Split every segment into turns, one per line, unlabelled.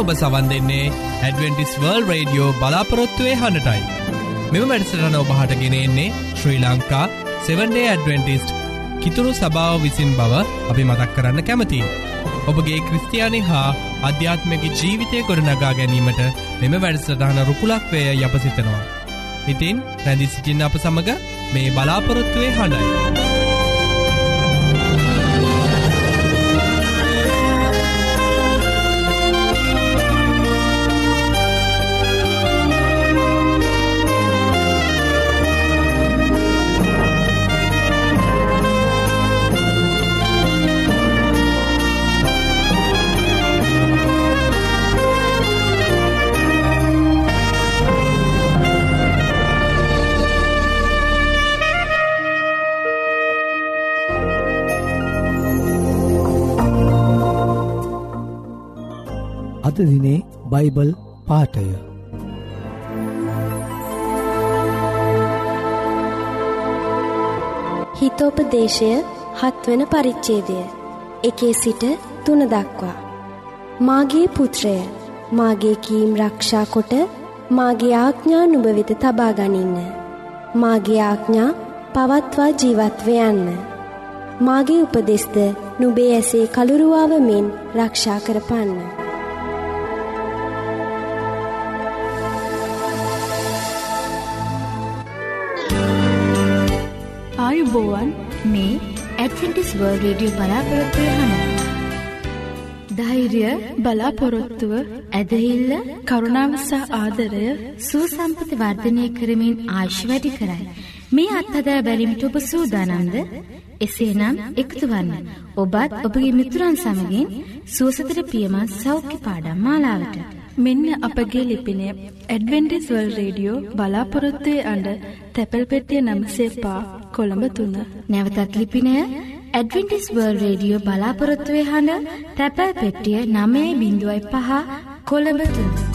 ඔබ සවන් දෙන්නේ ඇඩවෙන්ටිස් වර්ල් රේඩියෝ බලාපොරොත්තුවය හඬටයි මෙම වැඩසටන ඔබහට ගෙනෙන්නේ ශ්‍රී ලංකා 7ඩේ ඇඩවෙන්ටිස්ට් කිතුරු සභාව විසින් බව අපි මතක් කරන්න කැමති. ඔබගේ ක්‍රස්තියානි හා අධ්‍යාත්මක ජීවිතය ගොඩනගා ගැනීමට මෙම වැඩසටහන රුකුලක් වේය යප සිතනවා. ඉතින් රැදි සිටින් අප සමඟ මේ බලාපොරොත්තුවේ හඬයි.
අද දිනේ බයිබල් පාටය
හිතෝපදේශය හත්වන පරිච්චේදය එකේ සිට තුන දක්වා. මාගේ පුත්‍රය මාගේ කීම් රක්ෂා කොට මාගේ ආඥා නුභවෙත තබා ගනින්න. මාගේ ආඥා පවත්වා ජීවත්ව යන්න. මාගේ උපදෙස්ද නුබේ ඇසේ කළුරුවාව මෙන් රක්ෂා කරපන්න.
ආයුබෝවන් මේ ඇඩවෙන්ටිස් වර්ල් රේඩියෝ බලාපොරොත්වය හඬ. ධෛර්ය බලාපොරොත්තුව ඇදහිල්ල කරුණාවසහ ආදරය
සූසම්පති වර්ධනය කරමින් ආශ් වැඩි කරයි. මේ අත්හදා බැලිමිට ඔබ සූදානන්ද එසේනම් එකතුවන්න ඔබත් ඔබගේ මිතුරන් සමගින් සුවසතර පියමත් සෞඛ්‍ය පාඩම් මාලාවට.
මෙන්න අපගේ ලිපිනය ඇඩවෙන්ඩිස්වල් රේඩියෝ බලාපොරොත්තුවේ අඩ තැපැල් පෙටිය නම්සේපා කොළඹ තුන්න.
නැවතත් ලිපිනය ඇඩවෙන්ටිස් වර්ල් රේඩියෝ බලාපොරොත්තුවේ හඬ තැපැල් පෙට්ටිය නමේ බිඳුවයි පහ කොළඹ තුන්න.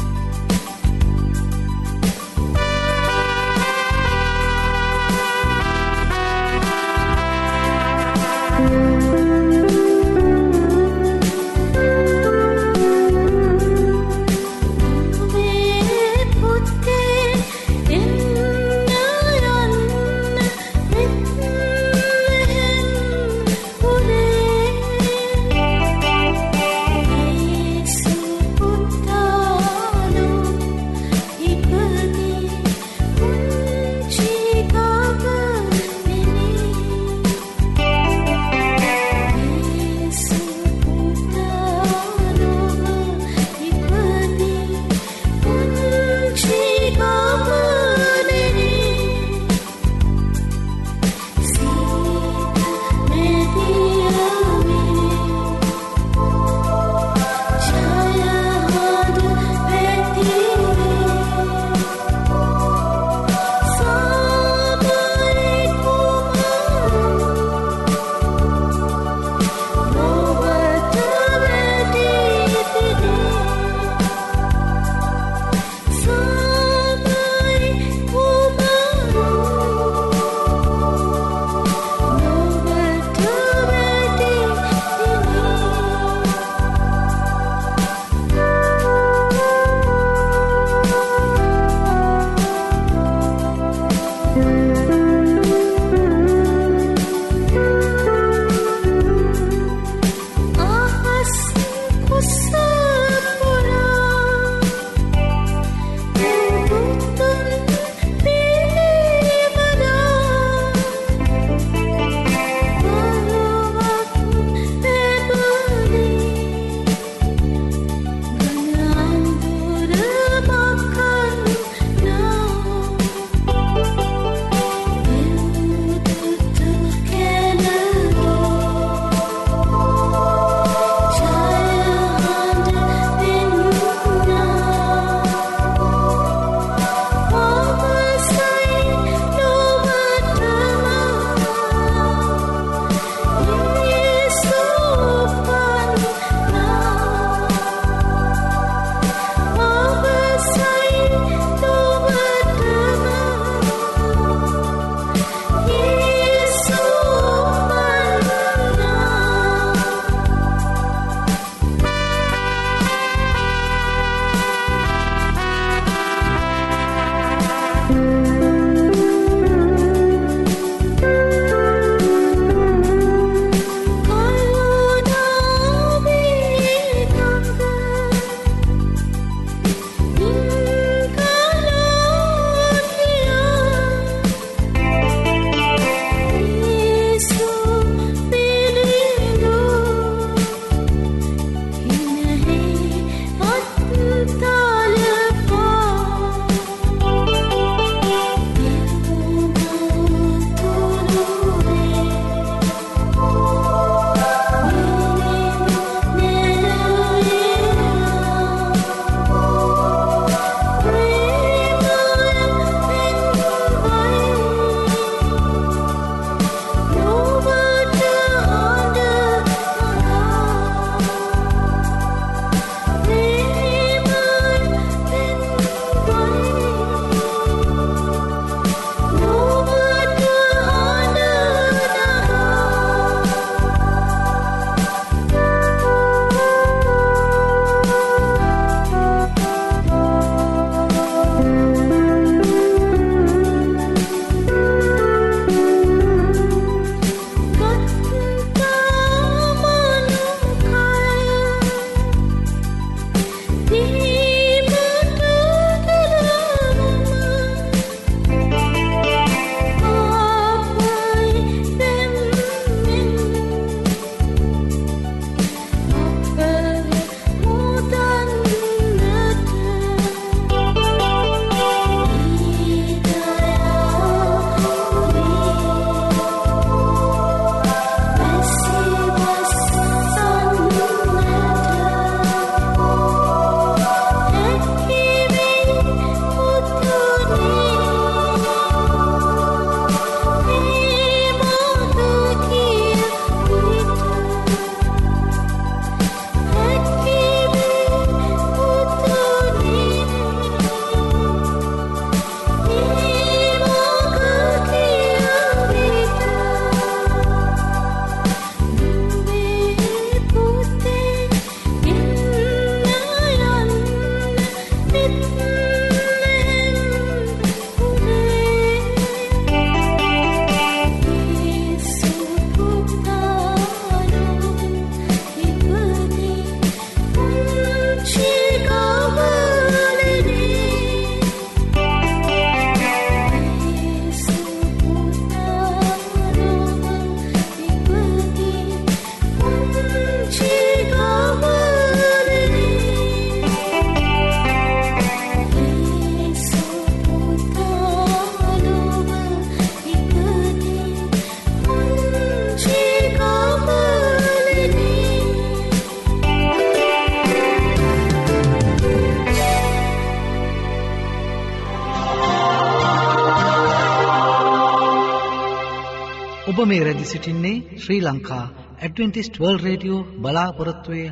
මේ රැදි සිටින්නේ Sri Lanka Adventist world radio බලාපොරොත්තුවය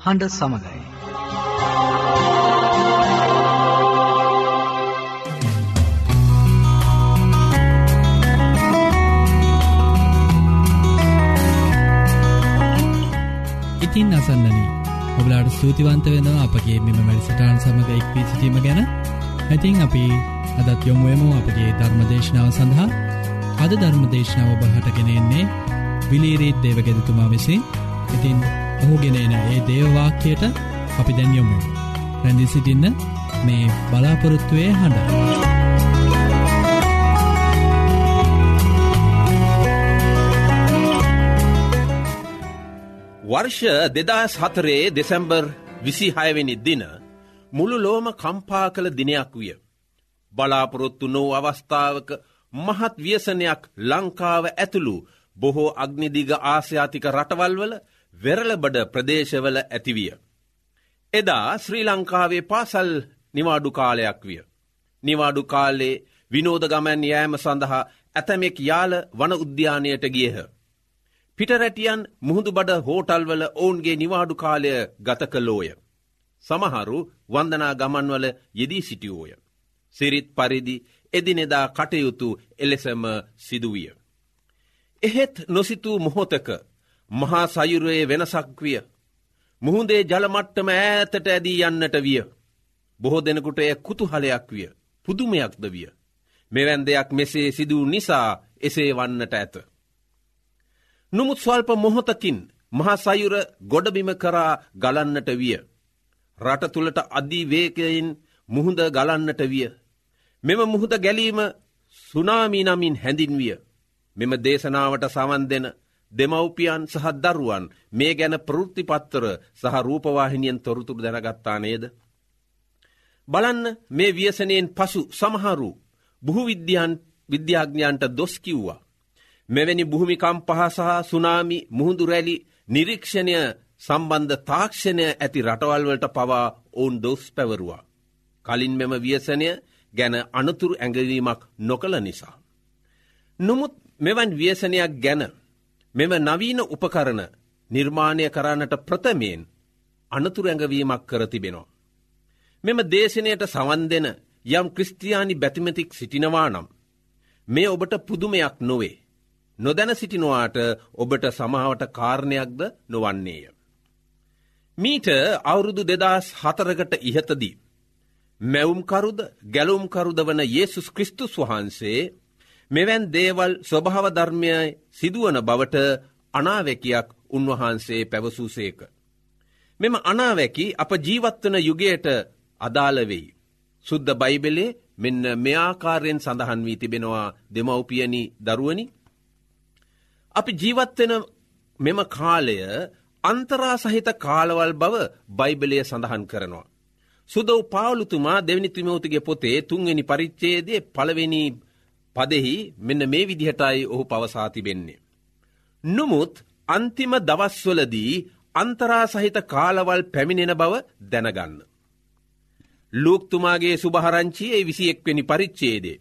හඬ සමඟයි.
ඉතින් අසන්නනී ඔබලාට සූතිවන්ත වෙනවා අපගේ මෙම මැඩිසටාන් සමඟ එක්වී සිටීම ගැන ඇතින් අපි අදත් යොමුුවම අපගේ ධර්මදේශනාව සඳහා අද ධර්මදේශනාව ඔබහටගෙනෙන්නේ විලීරීත් දේවගෙදතුමා විසින් ඉතින් ඔහුගෙනන ඒ දේවවාක්‍යයට අපි දැන් යොමු රැඳදි සිටින්න මේ බලාපොරොත්තුවය හඬ.
වර්ෂ දෙදස් හතරේ දෙසැම්බර් විසිහයවෙනි දින මුළු ලෝම කම්පා කළ දිනයක් විය. බලාපොරොත්තු නෝ අවස්ථාවක මහත් ව්‍යසනයක් ලංකාව ඇතුළු බොහෝ අග්නිදිග ආසියාතික රටවල්වල වෙරලබඩ ප්‍රදේශවල ඇතිවිය. එදා ශ්‍රී ලංකාවේ පාසල් නිවාඩු කාලයක් විය. නිවාඩු කාලේ විනෝද ගමන් යෑම සඳහා ඇතමෙක් යාල වන උද්‍යානයට ගියහ. පිටරැටියන් මුහුදු බඩ හෝටල්වල ඔවුන්ගේ නිවාඩු කාලය ගත කළෝය. සමහරු වන්දනා ගමන්වල යෙදී සිටියෝය. සිරිත් පරිදි එදිනෙදා කටයුතු එලෙසම සිදුවිය. එහෙත් නොසිතූ මොහොතක මහා සයුරයේ වෙනසක් විය. මුහුදේ ජලමට්ටම ඈතට ඇදී යන්නට විය. බොහෝ දෙනකුට එය කුතුහලයක් විය. පුදුමයක්ද විය. මෙවැන් දෙයක් මෙසේ සිදුව නිසා එසේ වන්නට ඇත. නොමුත් ස්වල්ප මොහොතකින් මහා සයුර ගොඩබිම කරා ගලන්නට විය. රට තුළට අධිවේකයින් මුහුද ගලන්නට විය. මෙම මුහුද ගැලීම සුනාමී නමින් හැඳින්විය. මෙම දේශනාවට සවන් දෙන දෙමව්පියන් සහ දරුවන් මේ ගැන ප්‍රෘත්තිපත්තර සහ රූපවාහිනියෙන් තොරතුරු දැනගත්තා නේද. බලන්න මේ ව්‍යසනයෙන් පසු සමහරු බොහු විද්‍යාඥයන්ට දොස් කිව්වා. මෙවැනි භූමිකම්පහ සහ සුනාමි මුහුදු රැලි නිරීක්ෂණය සම්බන්ධ තාක්ෂණය ඇති රටවල්වලට පවා ඔවුන් දොස් පැවරුවා. කලින් මෙම ව්‍යසනය ගැන අනතුරු ඇඟවීමක් නොකළ නිසා. නොමුත් මෙවන් ව්‍යසනයක් ගැන මෙම නවීන උපකරණ නිර්මාණය කරන්නට ප්‍රථමයෙන් අනතුරු ඇඟවීමක් කර තිබෙනවා. මෙම දේශනයට සවන් දෙන යම් ක්‍රස්තියානි බැතිමතික් සිටිනවා නම්. මේ ඔබට පුදුමයක් නොවේ. නොදැන සිටිනවාට ඔබට සමාවට කාරණයක්ද නොවන්නේය. මීට අවුරුදු දෙදස් හතරකට ඉහතදී. මැවුම්කරුද ගැලුම්කරුද වන යේසුස් කෘස්තුස් වහන්සේ මෙවැන් දේවල් ස්වභාව ධර්මය සිදුවන බවට අනාවැකියක් උන්වහන්සේ පැවසූසේක. මෙම අනාවැකි අප ජීවත්වන යුගයට අදාළවෙයි. සුද්ද බයිබෙලේ මෙන්න මෙයාකාරයෙන් සඳහන් වී තිබෙනවා දෙමව්පියනි දරුවනි අපි ජීවත්වෙන මෙම කාලය අන්තරා සහිත කාලවල් බව බයිබලය සඳහන් කරනවා. සුදව් පාවලුතුමා දෙවනි තිමෝතිගේ පොතේ තුන්වෙනි පරිච්චේදේ පළවෙනි පදෙහි මෙන්න මේ විදිහටයි ඔහු පවසාතිබෙන්නේ. නොමුත් අන්තිම දවස්වලදී අන්තරා සහිත කාලවල් පැමිණෙන බව දැනගන්න. ලූක්තුමාගේ සුභහරංචියයේ විසි එක්වනි පරිච්චේදේ.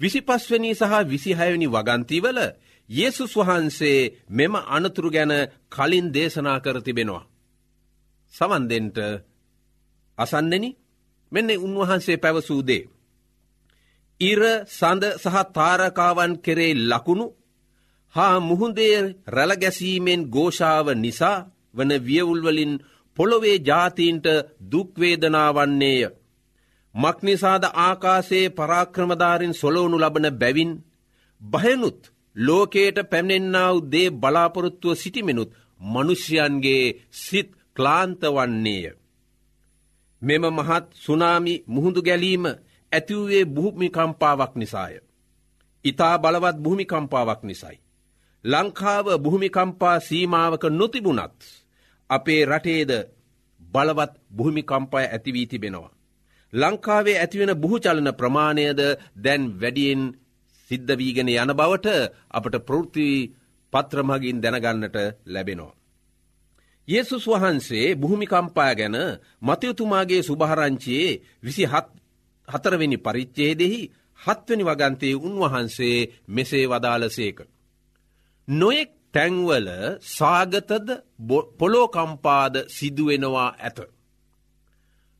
විසි පස්වනි සහ විසිහයවනි වගන්තිවල යේසුස් වහන්සේ මෙම අනතුරු ගැන කලින් දේශනා කර තිබෙනවා. සවන්දෙන්ට අසන්නෙන මෙන්න උන්වහන්සේ පැවසූදේ. ඉර සඳ සහ තාරකාවන් කෙරේ ලකුණු හා මුහුදේ රැලගැසීමෙන් ගෝෂාව නිසා වන වියවුල්වලින් පොළොවේ ජාතීන්ට දුක්වේදනාවන්නේය. මක්නිසාද ආකාසේ පරාක්‍රමධාරින් සොලෝනු ලබන බැවින් භයනුත් ලෝකේට පැමණෙන්න්නාව දේ බලාපොරොත්තුව සිටිමිනුත් මනුෂ්‍යයන්ගේ සිත් ක්ලාන්ත වන්නේය. මෙම මහත් සුනාමි මුහුදු ගැලීම ඇතිවූයේ බුහමිකම්පාවක් නිසාය. ඉතා බලවත් භූමිකම්පාවක් නිසයි. ලංකාව භූමිකම්පා සීමාවක නොතිබුණත් අපේ රටේද බලවත් භූමිකම්පාය ඇතිවී තිබෙනවා. ලංකාවේ ඇතිවෙන බුහචලන ප්‍රමාණයද දැන් වැඩියෙන් සිද්ධ වීගෙන යන බවට අපට ප්‍රෘති පත්‍රමගින් දැනගන්නට ලැබෙනවා. යේසුස් වහන්සේ භූමිකම්පා ගැන මතයුතුමාගේ සුභහරංචයේ විසි හතරවෙනි පරිච්චේදෙහි හත්වනි වගන්තයේ උන්වහන්සේ මෙසේ වදාලසේක. නොයෙක් තැන්වල සාගතද පොලෝකම්පාද සිදුවෙනවා ඇත.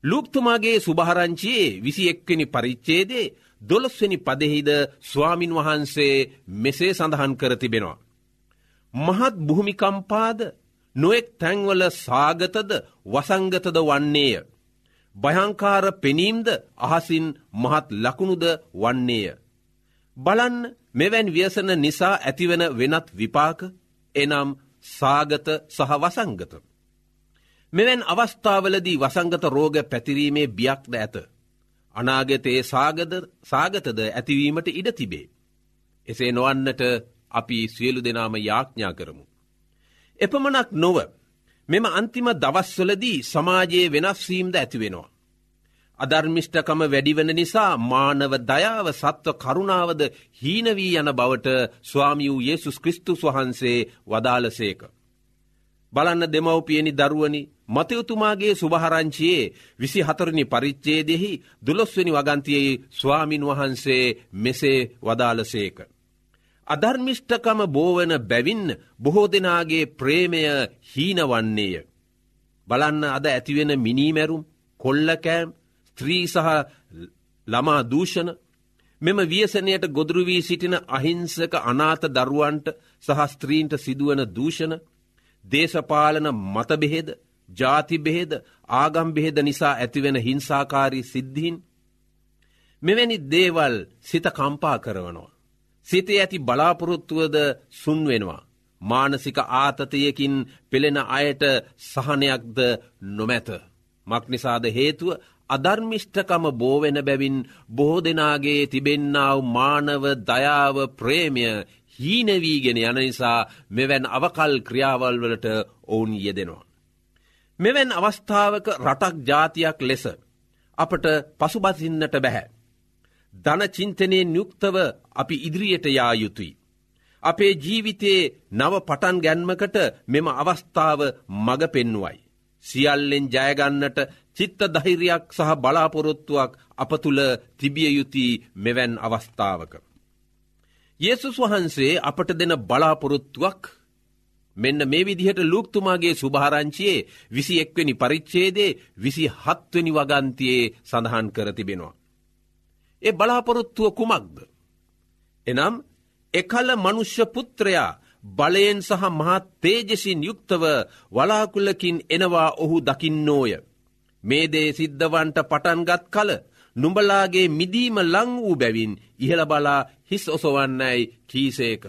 ලුක්තුමාගේ සුභහරංචියයේ විසි එක්වෙනි පරිච්චේදේ දොළොස්වනි පදෙහිද ස්වාමින් වහන්සේ මෙසේ සඳහන් කර තිබෙනවා. මහත් බුහමිකම්පාද නොෙක් තැන්වල සාගතද වසංගතද වන්නේය. භයංකාර පෙනීම්ද අහසින් මහත් ලකුණුද වන්නේය. බලන්න මෙවැන් ව්‍යසන නිසා ඇතිවන වෙනත් විපාක එනම් සාගත සහ වසංගත. මෙවැන් අවස්ථාවලදී වසංගත රෝග පැතිරීමේ බියක්ද ඇත. අනාගතයේ සාගතද ඇතිවීමට ඉඩ තිබේ. එසේ නොවන්නට අපි සියලු දෙනාම යාඥා කරමු. එපමණක් නොව මෙම අන්තිම දවස්වලදී සමාජයේ වෙනස්වීම්ද ඇතිවෙනවා. අධර්මිෂ්ටකම වැඩිවන නිසා මානව දයාව සත්ව කරුණාවද හීනවී යන බවට ස්වාමියූ යේසුස් කෘස්තුස් වහන්සේ වදාලසේක. බලන්න දෙමවපියනි දරුවනි මතයුතුමාගේ සුභහරංචියයේ විසි හතරණි පරිච්චේදෙහි දුළොස්වනි වගන්තියේ ස්වාමින් වහන්සේ මෙසේ වදාලසේක. අධර්මිෂ්ඨකම බෝවන බැවින්න බොහෝ දෙනාගේ ප්‍රේමය හීනවන්නේය. බලන්න අද ඇතිවෙන මිනීමැරුම් කොල්ලකෑම් ස්ත්‍රී සහ ළමා දූෂණ මෙම වියසනයට ගොදුරුවී සිටින අහිංසක අනාත දරුවන්ට සහ ස්ත්‍රීන්ට සිදුවන දූෂණ දේශපාලන මතබෙහෙද ජාතිබෙහෙද ආගම්බෙහෙද නිසා ඇතිවෙන හිංසාකාරී සිද්ධීන් මෙවැනි දේවල් සිත කම්පා කරවනවා. සිතේ ඇති බලාපොරොත්තුවද සුන්වෙනවා. මානසික ආතතයකින් පෙළෙන අයට සහනයක්ද නොමැත. මක්නිසාද හේතුව අධර්මිෂ්ඨකම බෝවෙන බැවින් බොහෝ දෙනාගේ තිබෙන්නාව මානව දයාව ප්‍රේමය හීනවීගෙන යන නිසා මෙවැන් අවකල් ක්‍රියාවල් වලට ඔවුන් යෙදෙනවා. මෙවැන් අවස්ථාවක රටක් ජාතියක් ලෙස අපට පසුබසින්නට බැහැ. ධනචින්තනයෙන් යුක්තව අපි ඉදිරියට යා යුතුයි. අපේ ජීවිතයේ නව පටන් ගැන්මකට මෙම අවස්ථාව මඟ පෙන්නුවයි. සියල්ලෙන් ජයගන්නට චිත්ත දහිරයක් සහ බලාපොරොත්තුවක් අප තුළ තිබිය යුතුයි මෙවැන් අවස්ථාවක. යේසුස් වහන්සේ අපට දෙන බලාපොරොත්තුවක් මෙන්න මේ විදිහට ලූක්තුමාගේ සුභාරංචියයේ විසි එක්වනි පරිච්චේදේ විසි හත්වනි වගන්තියේ සඳහන් කර තිබෙනවා. ඒ බලාපොරොත්තුව කුමක්ද. එනම් එකල මනුෂ්‍ය පුත්‍රයා බලයෙන් සහ මහත් තේජසින් යුක්තව වලාකුල්ලකින් එනවා ඔහු දකින්නෝය. මේ දේ සිද්ධවන්ට පටන්ගත් කල නුඹලාගේ මිදීම ලං වූ බැවින් ඉහළ බලා හිස් ඔසවන්නයි කීසේක.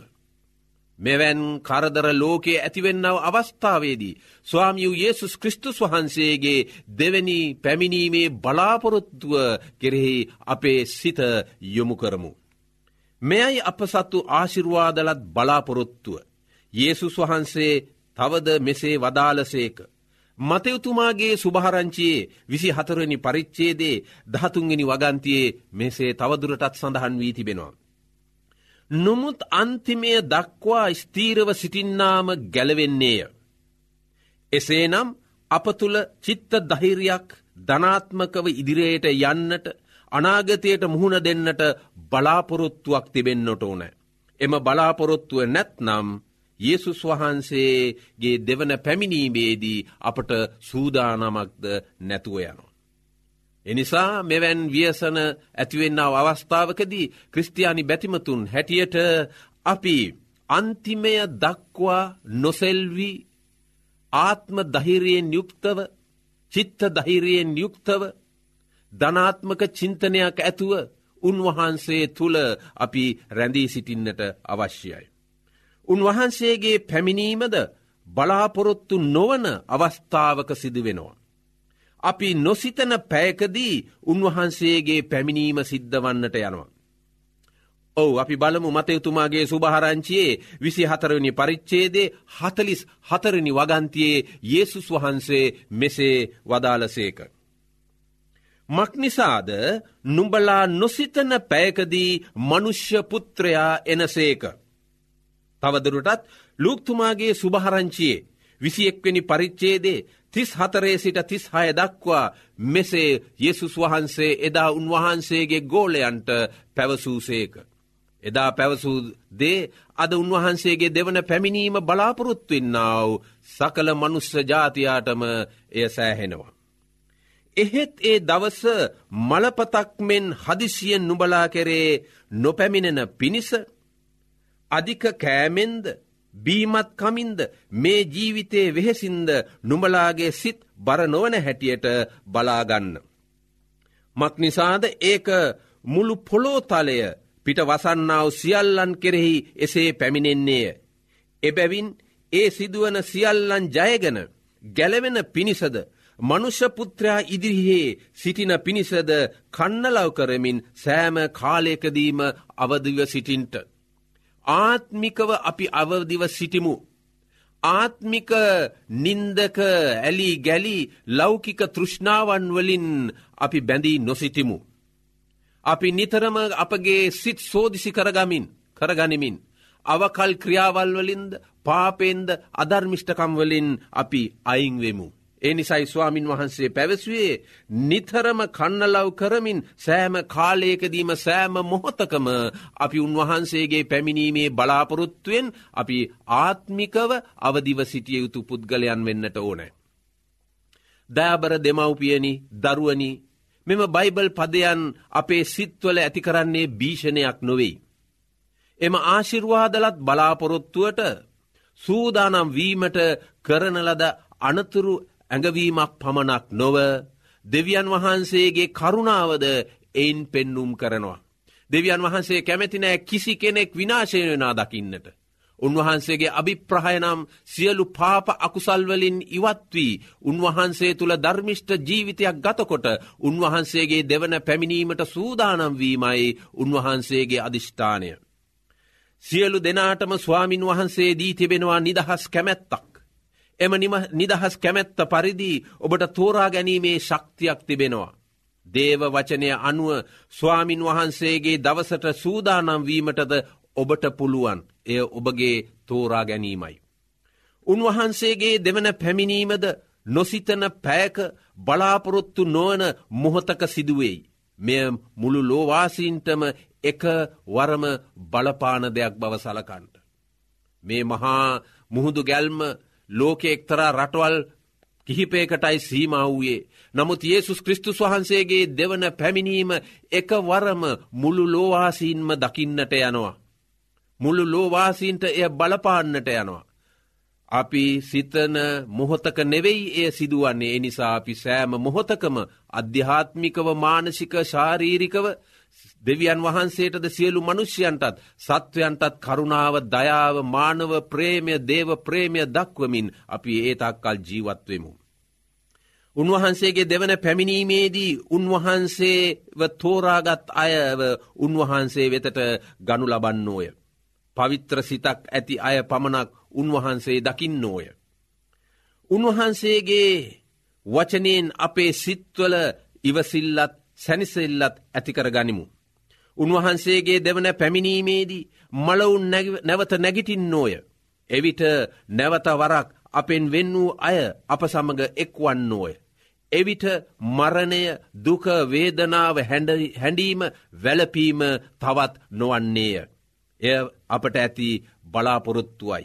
මෙවැන් කරදර ලෝකයේ ඇතිවෙන්නව අවස්ථාවේදී. ස්වාමියූ යේසුස් කෘස්තුස් වහන්සේගේ දෙවැනි පැමිණීමේ බලාපොරොත්තුව කෙරෙහි අපේ සිත යොමු කරමු. මෙයයි අප සත්තු ආශිර්වාදලත් බලාපොරොත්තුව. යේසුස් වහන්සේ තවද මෙසේ වදාලසේක. මතයුතුමාගේ සුභහරංචියයේ විසි හතරනි පරිච්චේදේ දහතුන්ගෙන වගන්තියේ මෙසේ තවදුරටත් සඳහන් වී තිබෙනවා. නොමුත් අන්තිමය දක්වා ස්තීරව සිටින්නාම ගැලවෙන්නේය. එසේනම් අප තුළ චිත්ත දහිරයක් ධනාත්මකව ඉදිරියට යන්නට අනාගතයට මුහුණ දෙන්නට බලාපොරොත්තුවක් තිබෙන්න්නොට ඕනෑ. එම බලාපොරොත්තුව නැත්නම් යේසුස් වහන්සේගේ දෙවන පැමිණීමේදී අපට සූදානමක්ද නැතුව යනවා. එනිසා මෙවැන් ව්‍යසන ඇතිවෙන්නාව අවස්ථාවකදී ක්‍රස්තියානි බැතිමතුන් හැටියට අපි අන්තිමය දක්වා නොසෙල්වී ආත්ම දහිරයෙන් යුක්තව චිත්ත දහිරයෙන් යුක්තව ධනාත්මක චින්තනයක් ඇතුව උන්වහන්සේ තුළ අපි රැඳී සිටින්නට අවශ්‍යයි. උන්වහන්සේගේ පැමිණීමද බලාපොරොත්තු නොවන අවස්ථාවක සිදුවෙනවා. අපි නොසිතන පැයකදී උන්වහන්සේගේ පැමිණීම සිද්ධ වන්නට යනවා. ඔවු අපි බලමු මතයුතුමාගේ සුභහරංචියයේ විසි හතරවනි පරිච්චේදේ හතලිස් හතරනි වගන්තියේ යේසුස් වහන්සේ මෙසේ වදාලසේක. මක්නිසාද නුඹලා නොසිතන පැයකදී මනුෂ්‍ය පුත්‍රයා එනසේක. තවදරුටත් ලූක්තුමාගේ සුභහරංචියයේ විසියෙක්වෙනි පරිච්චේදේ තිස් හතරේ සිට තිස් හය දක්වා මෙසේ යෙසුස් වහන්සේ එදා උන්වහන්සේගේ ගෝලයන්ට පැවසූසේක. එදා පැවසූ දේ අද උන්වහන්සේගේ දෙවන පැමිණීම බලාපොරොත්තුවෙන්නාව සකල මනුස්ස ජාතියාටම එය සෑහෙනවා. එහෙත් ඒ දවස මලපතක් මෙන් හදිසියෙන් නුබලා කෙරේ නොපැමිණෙන පිණිස අධික කෑමෙන්ද බීමත් කමින්ද මේ ජීවිතයේ වෙහෙසින්ද නුඹලාගේ සිත් බර නොවන හැටියට බලාගන්න. මක්නිසාද ඒක මුළු පොලෝතලය පිට වසන්නාව සියල්ලන් කෙරෙහි එසේ පැමිණෙන්නේය. එබැවින් ඒ සිදුවන සියල්ලන් ජයගෙන ගැලවෙන පිණිසද මනුෂ්‍යපුත්‍රයා ඉදිරිහේ සිටින පිණිසද කන්නලව් කරමින් සෑම කාලයකදීම අවදිව සිටින්ට. ආත්මිකව අපි අවදිව සිටිමු. ආත්මික නින්දක ඇලි ගැලි ලෞකික තෘෂ්ණාවන් වලින් අපි බැඳී නොසිටිමු. අපි නිතරම අපගේ සිත් සෝදිසි කරගමින් කරගනිමින්. අවකල් ක්‍රියාවල්වලින්ද පාපෙන්ද අධර්මිෂ්ඨකම්වලින් අපි අයිංවෙමු. ඒ නිසයි ස්වාමින් වහන්සේ පැවසුවේ නිතරම කන්නලව් කරමින් සෑම කාලයකදීම සෑම මොහොතකම අපි උන්වහන්සේගේ පැමිණීමේ බලාපොරොත්තුවෙන් අපි ආත්මිකව අවදිව සිටිය යුතු පුද්ගලයන් වෙන්නට ඕනෑ. දෑබර දෙමව්පියනි දරුවනි මෙම බයිබල් පදයන් අපේ සිත්වල ඇති කරන්නේ භීෂණයක් නොවෙයි. එම ආශිර්වාදලත් බලාපොරොත්තුවට සූදානම් වීමට කරනලද අනතුරු ඇඟවීමක් පමණක් නොව දෙවියන් වහන්සේගේ කරුණාවද එයින් පෙන්නුම් කරනවා. දෙවියන් වහන්සේ කැමැතිනෑ කිසි කෙනෙක් විනාශයනා දකින්නට. උන්වහන්සේගේ අභිප්‍රහයනම් සියලු පාප අකුසල්වලින් ඉවත්වී උන්වහන්සේ තුළ ධර්මිෂ්ට ජීවිතයක් ගතකොට උන්වහන්සේගේ දෙවන පැමිණීමට සූදානම් වීමයි උන්වහන්සේගේ අධිෂ්ඨානය. සියලු දෙනාටම ස්වාමින් වහන්සේ දී තිබෙනවා නිදහස් කැමැත්තක්. එම නිදහස් කැමැත්ත පරිදි ඔබට තෝරා ගැනීමේ ශක්තියක් තිබෙනවා. දේව වචනය අනුව ස්වාමින් වහන්සේගේ දවසට සූදානම් වීමටද ඔබට පුළුවන් එය ඔබගේ තෝරා ගැනීමයි. උන්වහන්සේගේ දෙවන පැමිණීමද නොසිතන පෑක බලාපොරොත්තු නොවන මොහොතක සිදුවෙයි. මෙය මුළු ලෝවාසීන්ටම එක වරම බලපාන දෙයක් බව සලකන්ට. මේ මහා මුහුදු ගැල්ම ලෝක එක්තරා රටවල් කිහිපේකටයි සීම වූයේ. නමුත් ඒසුස් කෘස්තුස් වහන්සේගේ දෙවන පැමිණීම එක වරම මුළු ලෝවාසීන්ම දකින්නට යනවා. මුළු ලෝවාසීන්ට එය බලපාන්නට යනවා. අපි සිතන මොහොතක නෙවෙයි එය සිදුවන්නේ එනිසා අපි සෑම මොහොතකම අධ්‍යාත්මිකව මානසික ශාරීරිකව දෙවියන් වහන්සේටද සියලු මනුෂ්‍යයන්ටත් සත්වයන්ටත් කරුණාව දයාව මානව ප්‍රේමය දේව ප්‍රේමය දක්වමින් අපි ඒතක්කල් ජීවත්වමු. උන්වහන්සේගේ දෙවන පැමිණීමේදී උන්වහන්සේව තෝරාගත් අයව උන්වහන්සේ වෙතට ගනු ලබන්නෝය. පවිත්‍ර සිතක් ඇති අය පමණක් උන්වහන්සේ දකින්නෝය. උන්වහන්සේගේ වචනයෙන් අපේ සිත්වල ඉවසිල්ලත් සැනිසෙල්ලත් ඇතිකර ගනිමු. උන්වහන්සේගේ දෙවන පැමිණීමේදී මලවුන් නැවත නැගිටින් නෝය. එවිට නැවත වරක් අපෙන් වෙන් වූ අය අප සමඟ එක්වන්නෝය. එවිට මරණය දුක වේදනාව හැඩීම වැලපීම තවත් නොවන්නේය. එය අපට ඇති බලාපොරොත්තුවයි.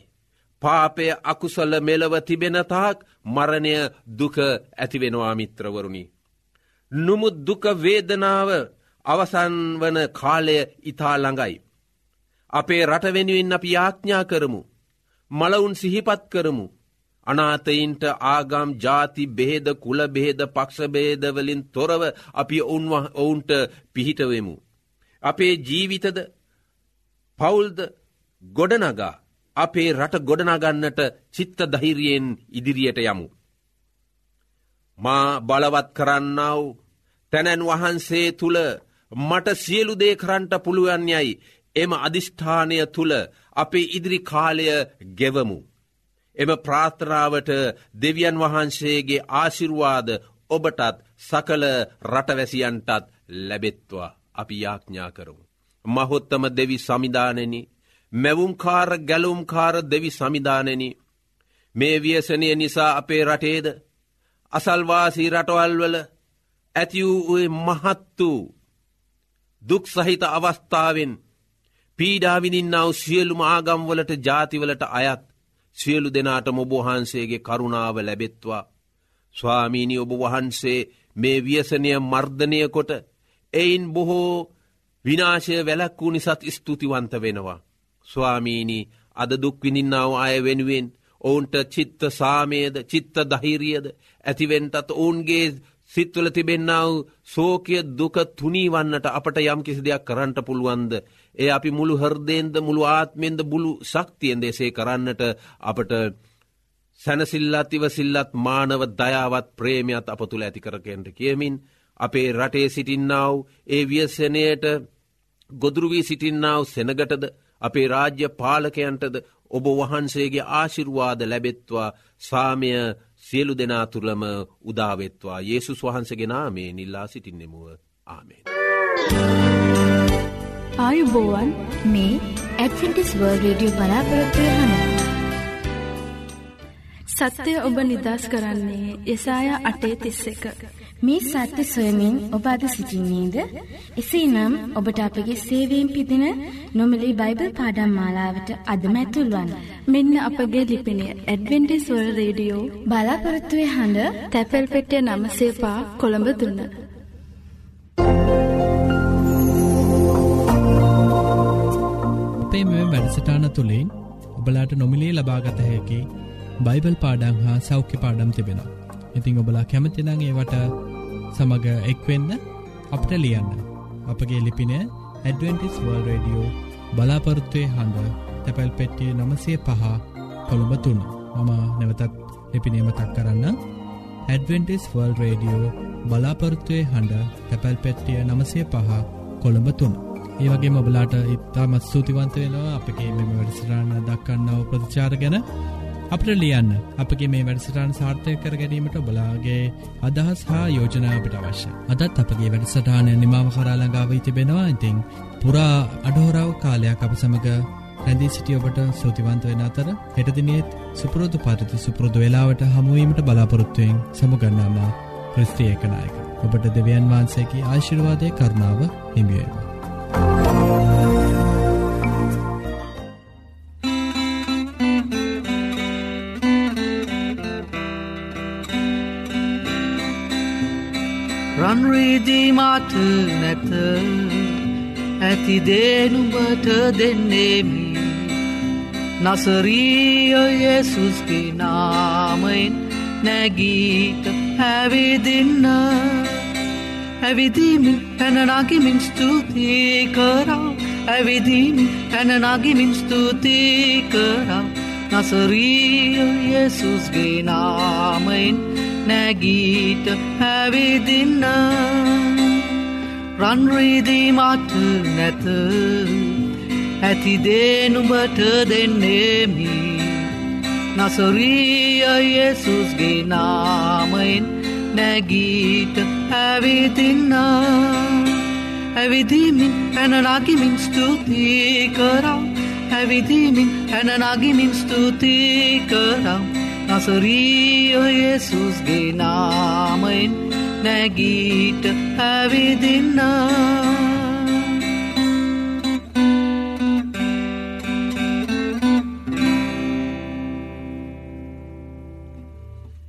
පාපය අකුසල මෙලව තිබෙන තාක් මරණය දුක ඇතිවෙනවා මිත්‍රවරුණි. නුමුත් දුක වේදනාව අවසන් වන කාලය ඉතා ළඟයි. අපේ රටවෙනුවෙන් අපි යාඥා කරමු. මලවුන් සිහිපත් කරමු. අනාතයින්ට ආගම් ජාති බෙහෙද කුල බෙහෙද පක්ෂබේදවලින් තොරව අපි ඔවුන්ට පිහිටවෙමු. අපේ ජීවිතද පවුල්ද ගොඩනගා අපේ රට ගොඩනගන්නට චිත්ත දහිරියෙන් ඉදිරියට යමු. මා බලවත් කරන්නාව තැනැන් වහන්සේ තුළ මට සියලු දේ කරන්ට පුළුවන් යයි එම අධිෂ්ඨානය තුළ අපේ ඉදිරි කාලය ගෙවමු. එම ප්‍රාත්‍රාවට දෙවියන් වහන්සේගේ ආශිරුවාද ඔබටත් සකල රටවැසියන්ටත් ලැබෙත්වා අපි යාඥා කරමු. මහොත්තම දෙවි සමිධානනි මැවුම්කාර ගැලුම්කාර දෙවි සමිධානනි මේ වියසනය නිසා අපේ රටේද අසල්වාසී රටවල්වල ඇතිවූ මහත් වූ දුක් සහිත අවස්ථාවෙන් පීඩාවිනින්නාව සියලුම ආගම්වලට ජාතිවලට අයත් සියලු දෙනාට මොබහන්සේගේ කරුණාව ලැබෙත්වා. ස්වාමීනි ඔබ වහන්සේ මේ ව්‍යසනය මර්ධනය කොට එයින් බොහෝ විනාශය වැලක් වූ නිසත් ස්තුතිවන්ත වෙනවා. ස්වාමීනි අද දුක්විනින්නාව අය වෙනුවෙන් ඔවුන්ට චිත්ත සාමයද චිත්ත දහිරියද ඇතිවෙන්ටත් ඔවුන්ගේ සිත්වල තිබෙන්නාව සෝකය දුක තුනී වන්නට අපට යම් කිසි දෙයක් කරන්නට පුළුවන්ද. ඒ අපි මුළු හර්දයෙන්ද මුළු ආත්මෙන්ද බුලු ශක්තියෙන් දෙසේ කරන්නට අපට සැනසිල්ලත් ඉවසිල්ලත් මානව දයාවත් ප්‍රේමයත් අප තුළ ඇතිකරකෙන්ට කියමින් අපේ රටේ සිටින්නාව ඒ ව්‍යසනයට ගොදුරුවී සිටින්නාව සෙනගටද අපේ රාජ්‍ය පාලකයන්ටද ඔබ වහන්සේගේ ආශිරුවාද ලැබෙත්වා සාමය සියලු දෙනා තුළම උදාවෙත්වා ඒසුස් වහන්සගෙනා මේ නිල්ලා සිටින්නෙමුව ආමෙන්.
ආයුබෝවන්
මේ ඇඩ්ෆිටිස් වර්ල් රඩියෝ බලාපොරොත්වය හන.
සත්‍යය ඔබ නිදස් කරන්නේ යසාය අටේ තිස්ස එක.
මේ සත්‍ය සොයමින් ඔබ අද සිසිින්නේද. එසේ නම් ඔබට අපගේ සේවීම් පිදින නොමලි බයිබල් පාඩම් මාලාවට අදමැතුල්වන්.
මෙන්න අපගේ ලිපිනය ඇඩවෙන්ටිස්වල් රේඩියෝ
බලාපොරත්තුවය හඬ
තැපැල් පෙටිය නමසේපා කොළඹ දුන්න.
අපේ මෙ වැඩසටාන තුළින් ඔබලාට නොමිලේ ලබාගත හැකි බයිබල් පාඩං හා සෞඛ්‍ය පාඩම් තිබෙනවා. ඉතිං ඔබලා කැමතිනං ඒවට සමඟ එක්වෙන්න අපට ලියන්න. අපගේ ලිපින ඇඩවෙන්ටිස් වර්ල් රඩියෝ බලාපොරත්තුවය හඬ තැපැල් පෙට්ටිය නමසය පහ කොළඹ තුන්න මම නැවතත් ලිපිනේම තක් කරන්න ඇඩවෙන්ටිස් වර්ල් රඩියෝ බලාපොරත්තුවය හඬ තැපැල් පෙට්ටිය නමසය පහ කොළඹ තුන්න. ඒ වගේ මොබලාට ඉත්තාමත් සූතිවන්ත වෙනවා අපගේ මෙම වැඩසිරාණ දක්කන්නාව ප්‍රතිචාර ගැන අපට ලියන්න අපගේ මේ වැඩසටාන් සාර්ථය කර ගැනීමට බලාගේ අදහස් හා යෝජනාවට අවශ්‍ය. අදත් අපගේ වැඩසටානය නිමාව කරාලඟාවී තිබෙනවා ඉතිං පුරා අඩහෝරාව කාලයක් අප සමඟ රැඳී සිටිය ඔබට සෝතිවන්ත වෙන අතර හෙටදිනියත් සුපුරෝධ පරිති සුපුරෘදු වෙලාවට හමුවීමට බලාපොරොත්තුවයෙන් සමුගන්නාම ක්‍රස්තියකනායක. ඔබට දෙවියන් වහන්සේකි ආශිර්වාදය කරනාව හිමියේවා.
රන්රීදී මාත නැත ඇතිදේනුඹට දෙන්නේමි. නසරීය යේසුස්ගේ නාමයෙන් නැගීට හැවිදින්න. ඇවිදීමින් පැනනගිමින් ස්තුතියි කරා. ඇවිදීමින් පැනනගිමින් ස්තුතියි කරා. නසරීය යේසුස්ගේ නාමයෙන් නැගීට හැවිදින්න. රන්රීදී මට නැත. ඇතිදේනුඹට දෙන්නේමි. නසරීය යේසුස්ගේ නාමයෙන් නැගීට හැවිදින්න ඇවිදිමින් පැනනගිමින් ස්තුතියි කරම් ඇවිදිමින් පැනනගිමින් ස්තුතියි කරම් නසරීය යේසුස්ගේ නාමයෙන් නැගීට ඇවිදින්නා